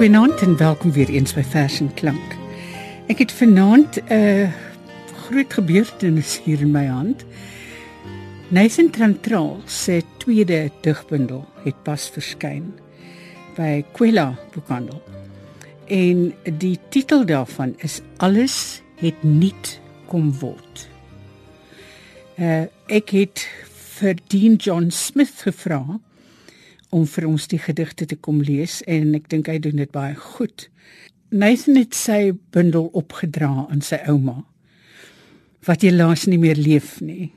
Goeienaand en welkom weer eens by Vers en Klank. Ek het vanaand 'n uh, groot gebeurtenis hier in my hand. Nathan Trantral se tweede digbundel het pas verskyn by Quella Boekhandel. En die titel daarvan is Alles het nuut kom word. Uh ek het vir Dean John Smith gevra om vir ons die gedigte te kom lees en ek dink hy doen dit baie goed. Nathan het sy bundel opgedra aan sy ouma wat helaas nie meer leef nie.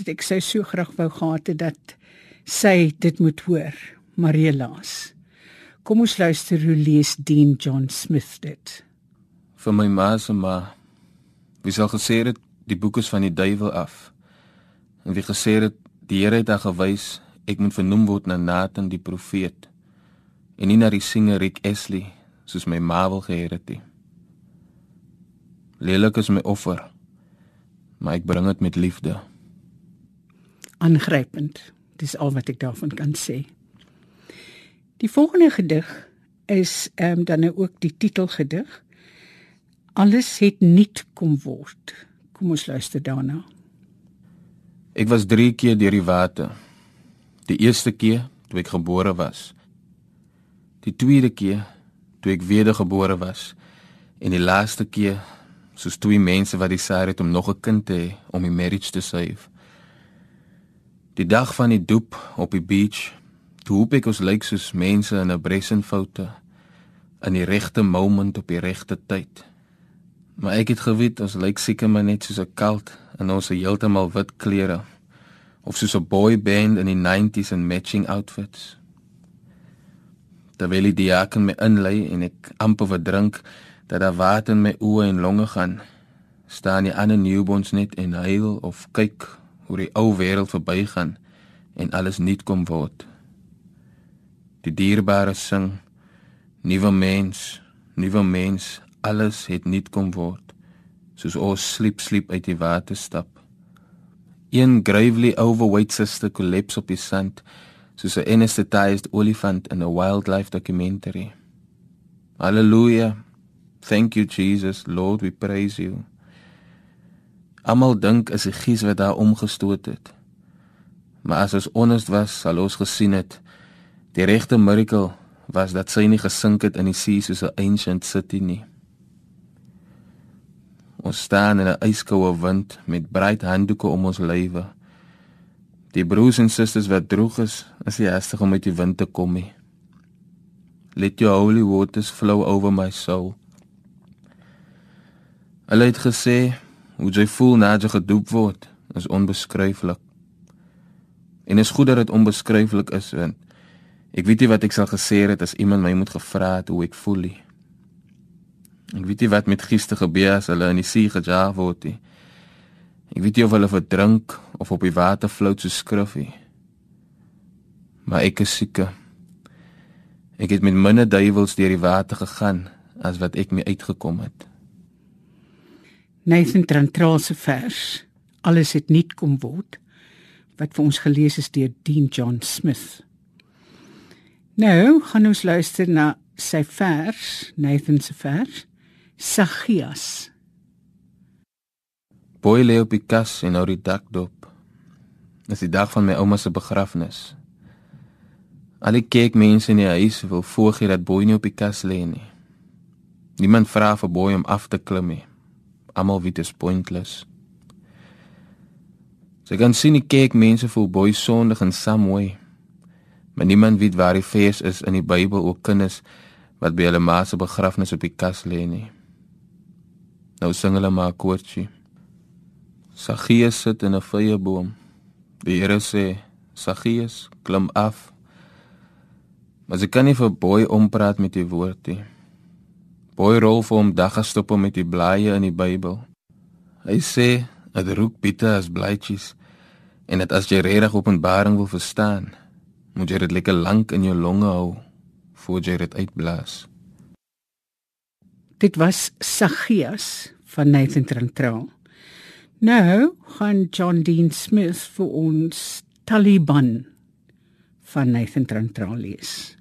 Dit ek sou so graag wou gehad het dat sy dit moet hoor, maar helaas. Kom ons luister hoe lees Dean John Smith dit. Vir my ma se ma. Wie sal gesê het die boek is van die duiwel af? En wie gesê het die Here het haar gewys ek moet vernoem word na Nathan die profeet en nie na die singer Rick Astley soos my ma wil gehê het nie. Lelik is my offer, maar ek bring dit met liefde. Aangrypend. Dis al wat ek daarvan kan sê. Die volgende gedig is ehm um, dan nou ook die titelgedig. Alles het nuut kom word. Kom ons luister daarna. Ek was 3 keer deur die water. Die eerste keer toe ek gebore was. Die tweede keer toe ek wedergebore was en die laaste keer soos twee mense wat desaar het om nog 'n kind te hê om die marriage te save. Die dag van die doop op die beach, toe hoop ek ons lyk soos mense in 'n bresenfoute in die regte moment op die regte tyd. Maar ek het geweet ons lyk seker maar net soos 'n kalt in ons heeltemal wit klere of soos 'n boy band in die 90s in matching outfits. Terwyl die diaken my inlei en ek amper verdrink dat daar water in my oë en longe gaan, staan die ander newborns net en huil of kyk hoe die ou wêreld verbygaan en alles nuut kom word. Die dierbare sing, nuwe mens, nuwe mens, alles het nuut kom word. Soos ons sleep sleep uit die water stap. Een gravely overweight sister collapse op die sand soos 'n anesthetized olifant in 'n wildlife documentary. Hallelujah. Thank you Jesus, Lord, we praise you. Almal dink is 'n gies wat daar omgestoot het. Maar as ons honest was, sal ons gesien het die regte miracle was dat sy nie gesink het in die see soos 'n ancient city nie. Ons staan in 'n ijskoue wind met breed handdoeke om ons lywe. Die broers en susters wat droog is, is die eerste om uit die wind te kom. He. Let your holy waters flow over my soul. Hulle het gesê, hoe jy voel na jy gedoop word, is onbeskryflik. En is goed dat dit onbeskryflik is, want ek weet nie wat ek sal gesê het as iemand my moet gevra het hoe ek voel nie. Ek weet nie wat met gister gebeur as hulle in die see gejaag word nie. Ek weet nie of hulle verdrink of op die water float so skruffie. Maar ek is seker. Ek het met minder duiwels deur die water gegaan as wat ek mee uitgekom het. Nathan Trantraalse vers. Alles het nuut kom word wat vir ons gelees is deur Dean John Smith. Nou gaan ons luister na sy vers, Nathan se vers. Saggias. Boy lê op die kas en hou die dak dop. Dis die dag van my ouma se begrafnis. Al die kerkmense in die huis wil voorgee dat Boy nie op die kas lê nie. Niemand vra vir Boy om af te klim nie. Almal weet dit is pointless. Sy kan sien die kerkmense voel Boy sondig in some way. Maar niemand weet waar die vers is in die Bybel ook kinders wat by hulle ma se begrafnis op die kas lê nie. Nou sing hulle maar koortjie. Saggeus sit in 'n vrye boom. Die Here sê: "Saggeus, klim af." Maar sy kan nie vir boy ompraat met die woord nie. Boy rol vir hom daggestoppe met die blaaie in die Bybel. Hy sê: "Dit roek bitter as blaaitjies." En dit as jy regtig Openbaring wil verstaan, moet jy dit lekker lank in jou longe hou voor jy dit uitblaas. Dit was Saggeus van Nathan Trantral. Nou gaan John Dean Smith vir ons Taliban van Nathan Trantral lees.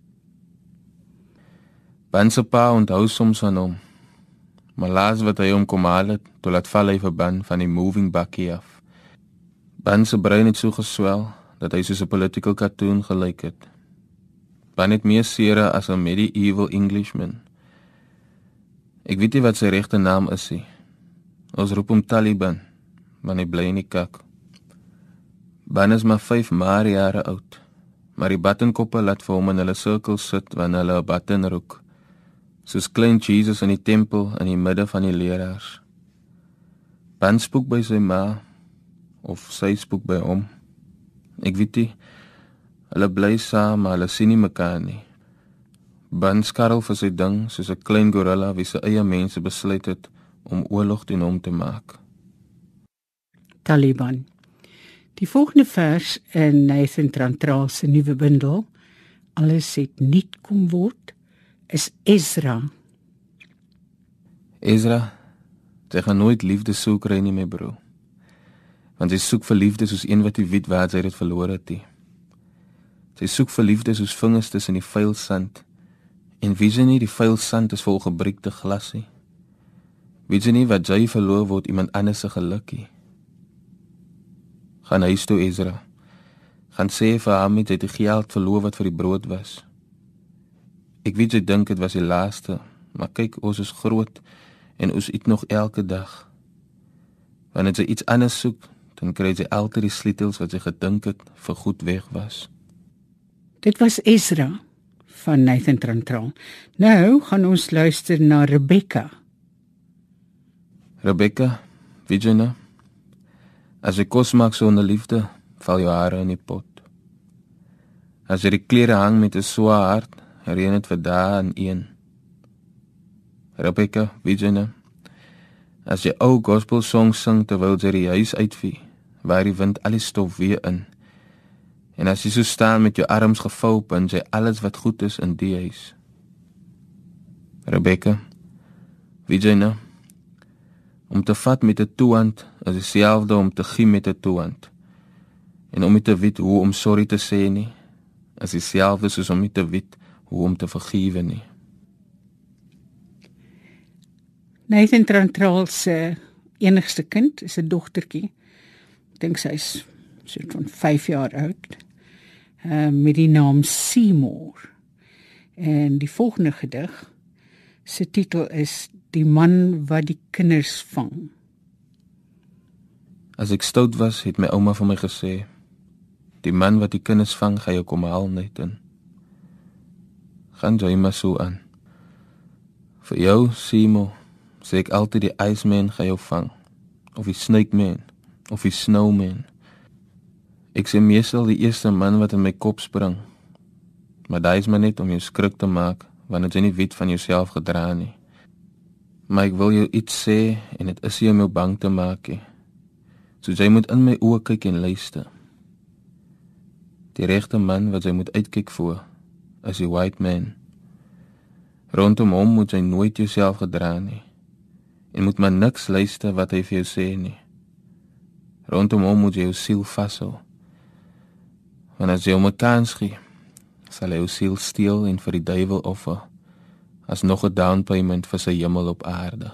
Ben se pa onthou soms aan hom. Maar laas wat hy hom kom haal het, toe laat val hy vir Ben van die moving bakkie af. Ben se brein het so geswel dat hy soos 'n political cartoon gelyk het. Ben het meer sere as 'n medieval Englishman. Ek weet nie wat sy regte naam is nie. Ons roep hom Taliban, maar hy bly in die kak. Ben is maar 5 maar jare oud. Maar die battenkoppe laat vir hom in hulle sirkel sit wanneer hulle 'n batten roek. Soos klein Jesus in die tempel in die midde van die leraars. Ben spook by sy ma of sy spook by hom. Ek weet nie. Hulle bly saam, maar hulle sien nie mekaar nie. Ben skarrel vir sy ding soos 'n klein gorilla wie se eie mense besluit het om oorlog teen hom te maak. Taliban. Die volgende vers in Nathan Trantral se nuwe bundel, alles het nuut kom word, is Ezra. Ezra, jy gaan nooit liefde soek kry nie, my broer want sy soek vir liefde soos een wat nie weet waar sy dit verloor het. Sy soek vir liefde soos vingers tussen die vuil sand. En wie sien nie die vuil sand is vol gebreekte glas nie. Wie sien nie wat jy verloor word iemand anders se gelukkie. Gaan huis toe Ezra. Gaan sê vir hom jy het die geld verloor wat vir die brood was. Ek weet jy dink dit was die laaste, maar kyk ons is groot en ons eet nog elke dag. Wanneer jy iets anders soek, dan kry jy altyd die sleutels wat jy gedink het vir goed weg was. Dit was Ezra van Nathan Trantral. Nou gaan ons luister na Rebecca. Rebecca, weet jy nou? As jy kos maak sonder liefde, val jou hare in die pot. As jy die klere hang met 'n swaar hart, reën dit vir dae en een. Rebecca, weet jy nou? As jy ou gospel songs sing terwyl jy die huis uitvee, waar die wind al die stof weer in. En as jy so staan met jou arms gevou en jy alles wat goed is in die huis. Rebecca, wie jy nou? Om te vat met 'n toehand is dieselfde om te gee met 'n toehand. En om te weet hoe om sorry te sê nie, is dieselfde soos om te weet hoe om te vergewe nie. Nathan Trantral se enigste kind is 'n dogtertjie dink sy's so van 5 jaar oud. Uh, met die naam Seymour. En die volgende gedig se titel is Die man wat die kinders vang. As ek stout was, het my ouma vir my gesê: Die man wat die kinders vang, gaan jou kom haal net in. Gaan jy maar so aan. Vir jou, Seymour, sê ek altyd die Iceman gaan jou vang of die Snake Man of die snowman. Ek sien meestal die eerste man wat in my kop spring. Maar daai is maar net om jou skrik te maak wanneer jy nie weet van jouself gedra nie. Maar ek wil jou iets sê en dit is nie om jou bang te maak nie. So jy moet in my oë kyk en luister. Die regte man wat jy moet uitkyk voor is die white man. Rondom hom moet jy nooit jouself gedra nie. En moet maar niks luister wat hy vir jou sê nie. Rondom hom moet jy jou siel vashou. Want as jy hom 'n kans gee, sal hy jou siel steel en vir die duiwel offer as nog 'n down payment vir sy hemel op aarde.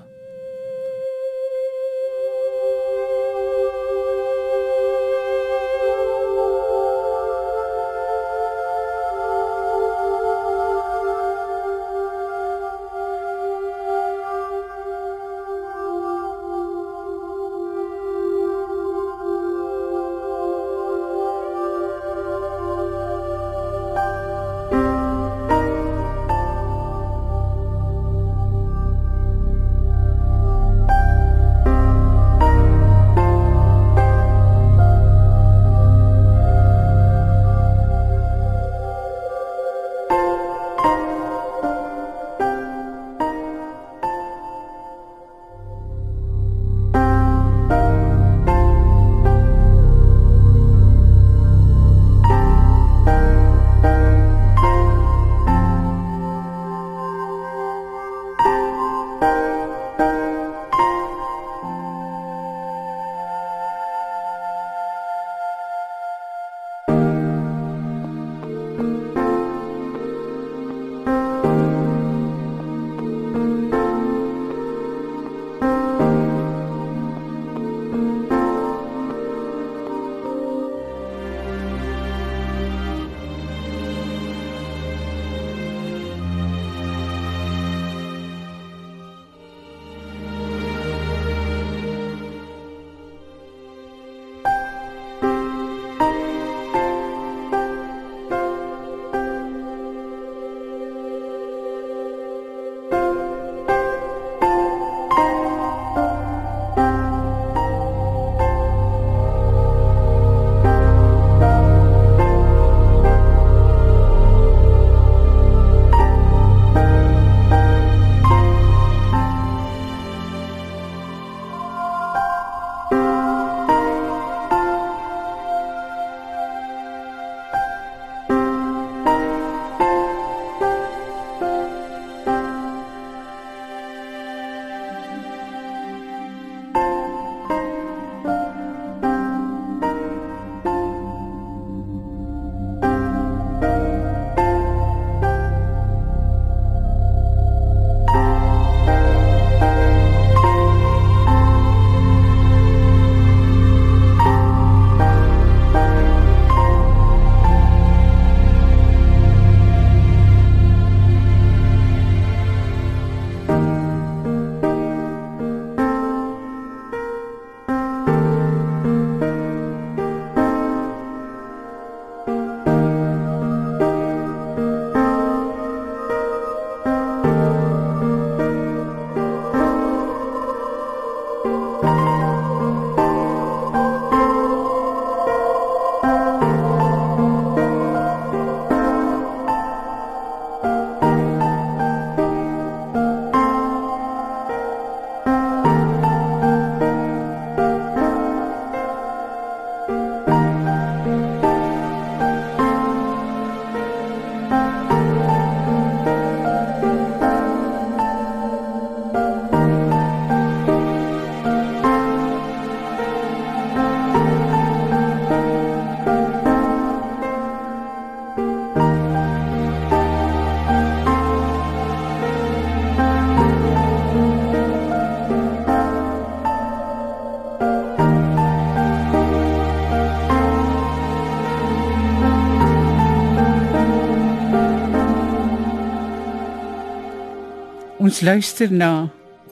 Ons luister na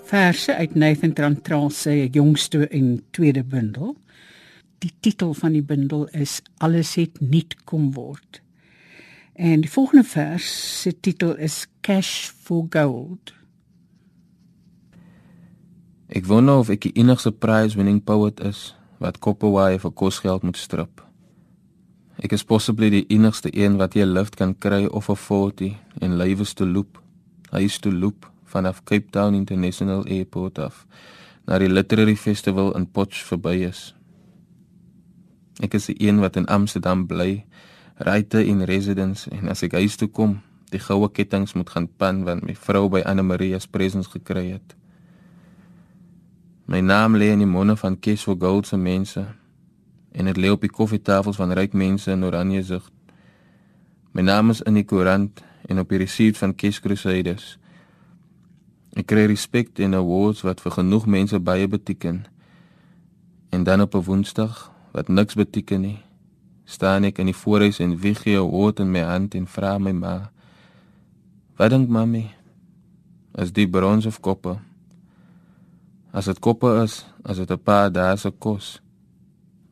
verse uit Nathan Trantral se jongste en tweede bundel. Die titel van die bundel is Alles het nuut kom word. En die volgende vers se titel is Cash for Gold. Ek wonder of ek die enigste prize winning poet is wat Koppewaai vir kosgeld moet strip. Ek is possibly die enigste een wat jy lift kan kry of 'n 40 en lywes te loop. Hy is te loop vanaf Cape Town International Airport af na die Literary Festival in Potch verby is. Ek is die een wat in Amsterdam bly, ryte in residence en as ek huis toe kom, die goue kettinge moet gaan pan want my vrou by Anne Marie se presens gekry het. My naam lê in die monde van Cash for Gold se mense en dit lê op die koffietafels van ryk mense in Oranje sig. My naam is in die koerant en op die resep van Cash Crusaders. Ek kry respek en awards wat vir genoeg mense baie beteken. En dan op 'n Woensdag wat niks beteken nie, staan ek in die voorhuis en wieg 'n award in my hand en vra my ma: "Wat dink mami? Is dit brons of koppe?" As dit koppe is, as dit 'n paar dae se kos.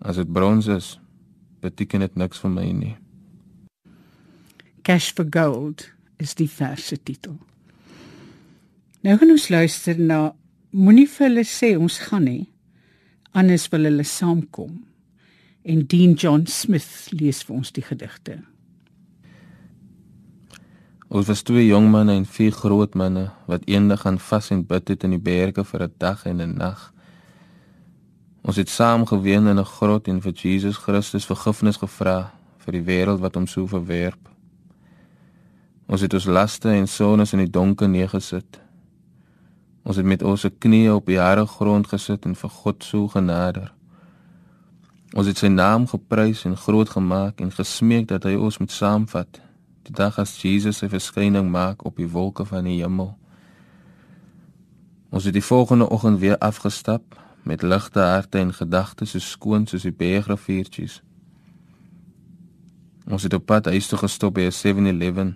As dit brons is, beteken dit niks vir my nie. Cash for Gold is die verse titel. Nou gaan ons luister na Moenie vir hulle sê ons gaan nie anders wil hulle saamkom. En Dean John Smith lees vir ons die gedigte. Ons was twee jong manne en vier groot manne wat eendag gaan vas en bid het in die berge vir 'n dag en 'n nag. Ons het saam geween in 'n grot en vir Jesus Christus vergifnis gevra vir die wêreld wat hom so verwerp. Ons het ons laste en sondes in die donker neergesit. Ons het met ons knieë op die harde grond gesit en vir God so genader. Ons het sy naam geprys en groot gemaak en gesmeek dat hy ons moet saamvat die dag as Jesus sy verskyning maak op die wolke van die hemel. Ons het die volgende oggend weer afgestap met ligte harte en gedagtes so skoon soos die bergriviertjies. Ons het op pad huis toe gestop by 'n 7-Eleven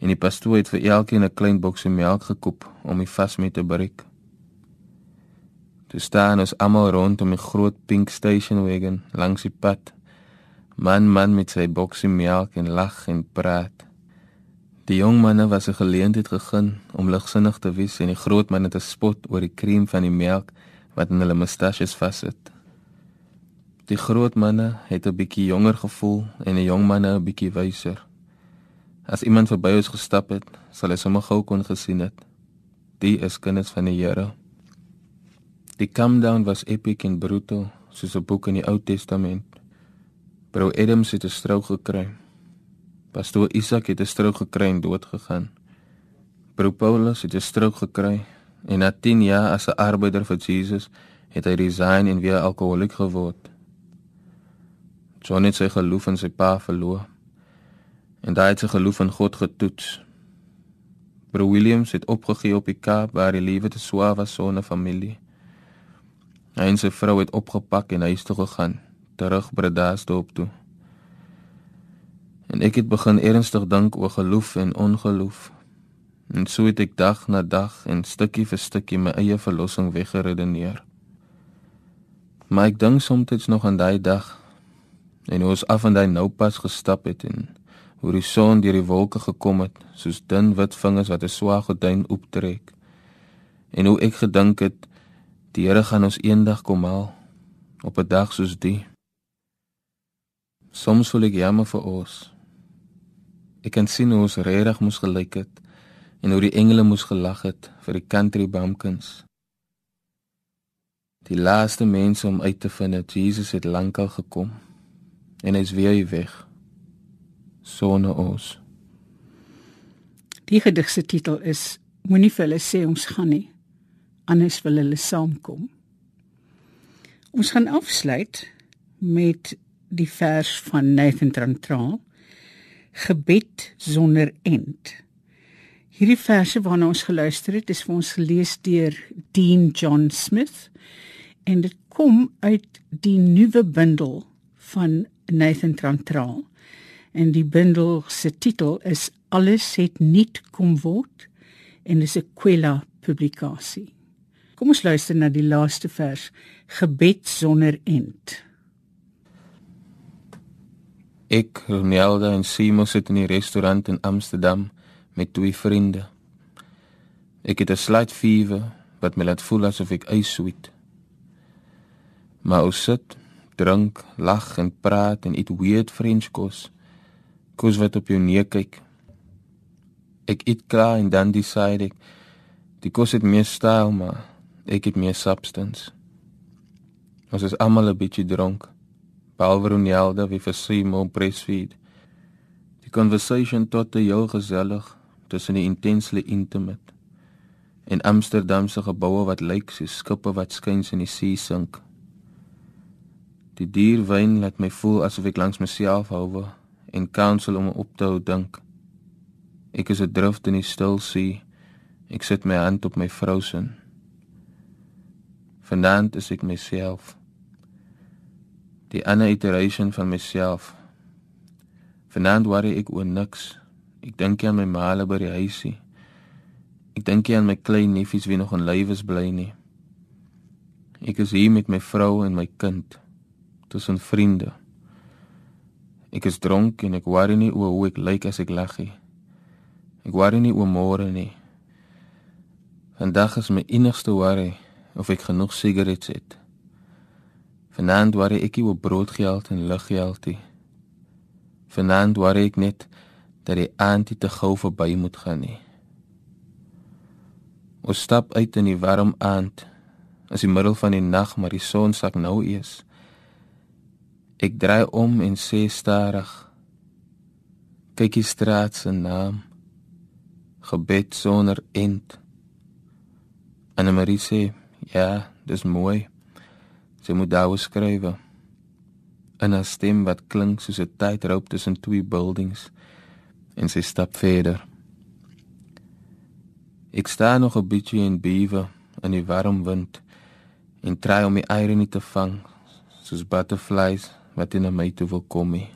en die pastoor het vir elkeen 'n klein boksie melk gekoop om die vas mee te breek. Toe staan ons almal rondom die groot pink station wagon langs die pad. Man man met sy boksie melk en lag en praat. Die jong manne was 'n geleentheid gegee om ligsinnig te wees en die groot manne te spot oor die krem van die melk wat in hulle mustasjes vassit. Die groot manne het 'n bietjie jonger gevoel en die jong manne 'n bietjie wyser. As iemand verby ons gestap het, sal hy sommer gou kon gesien het. Die is kinders van die Here. Die come down was epic en brutal, soos 'n boek in die Ou Testament. Bro Adams het 'n strook gekry. Pastoor Isak het 'n strook gekry en dood gegaan. Bro Paulus het 'n strook gekry En na 10 jaar as 'n arbeider vir Jesus, het hy resign en weer alkoholiek geword. John het sy geloof in sy pa verloor. En daai het sy geloof in God getoets. Bro Williams het opgegee op die Kaap waar die lewe te swaar was sonder familie. Hy en sy vrou het opgepak en huis toe gegaan, terug Bredasdorp toe. En ek het begin ernstig dink oor geloof en ongeloof. En so het ek dag na dag en stukkie vir stukkie my eie verlossing weggeredeneer. Maar ek dink soms nog aan daai dag en hoe ons af en daai nou pas gestap het en hoe die son deur die wolke gekom het soos dun wit vingers wat 'n swaar gordyn ooptrek. En hoe ek gedink het die Here gaan ons eendag kom haal op 'n dag soos die. Soms voel ek jammer vir ons. Ek kan sien hoe ons regtig moes gelyk het en hoe die engele moes gelag het vir die country bumpkins. Die laaste mense om uit te vind dat Jesus het lankal gekom en hy's weer hier weg. Sonne ons. Die gedig se titel is Moenie vir hulle sê ons gaan nie anders wil hulle saamkom. Ons gaan afsluit met die vers van Nathan Trantral Gebed sonder end. Hierdie verse waarna ons geluister het, is vir ons gelees deur Dean John Smith en dit kom uit die nuwe bundel van Nathan Trantral. En die bundel se titel is Alles het nuut kom word en dis 'n Kwela publikasie. Kom ons luister na die laaste vers, Gebed sonder end. Ek, Ronelda en Simo sit in die restaurant in Amsterdam met twee vriende. Ek het 'n slight fever wat my laat voel asof ek ys sweet. Maar ons sit, drink, lag en praat en eet weird French kos. Kos wat op jou neus kyk. Ek eet klaar en dan decide ek die kos het meer styl maar ek het meer substance. Ons is almal 'n bietjie dronk. Behalwe Ronelda wie vir Simo breastfeed. Die conversation tot te heel gesellig tussen die intensely intimate en Amsterdamse geboue wat lyk soos skippe wat skuins in die see sink. Die dierwyn laat my voel asof ek langs myself hou en counsel om op te hou dink. Ek is 'n drift in die stil see. Ek sit my hand op my vrou se. Vanaand is ek myself. Die ander iteration van myself. Vanaand worry ek oor niks. Ek dink aan my maale by die huisie. Ek dink aan my klein neefies wie nog in lewens bly nie. Ek is hier met my vrou en my kind tussen vriende. Ek is dronk en ek worry nie oor hoe ek lyk as ek lag nie. Ek worry nie oor môre nie. Vandag is my enigste worry of ek genoeg sigarette het. Vanaand worry ek oor broodgeld en liggeld. Vanaand worry ek net dat die aand te gou verby moet gaan nie. Ons stap uit in die warm aand. As die middel van die nag maar die son sak nou eers. Ek draai om en sê stadig: "Kyk die straat se naam. Gebed sonder end." Anne Marie sê: "Ja, dis mooi." Sy moet daar skryf. En 'n stem wat klink soos 'n tydroop tussen twee buildings en sy stap verder. Ek staan nog 'n bietjie in bewe in die warm wind en try om die eiere nie te vang soos butterflies wat in my toe wil kom nie.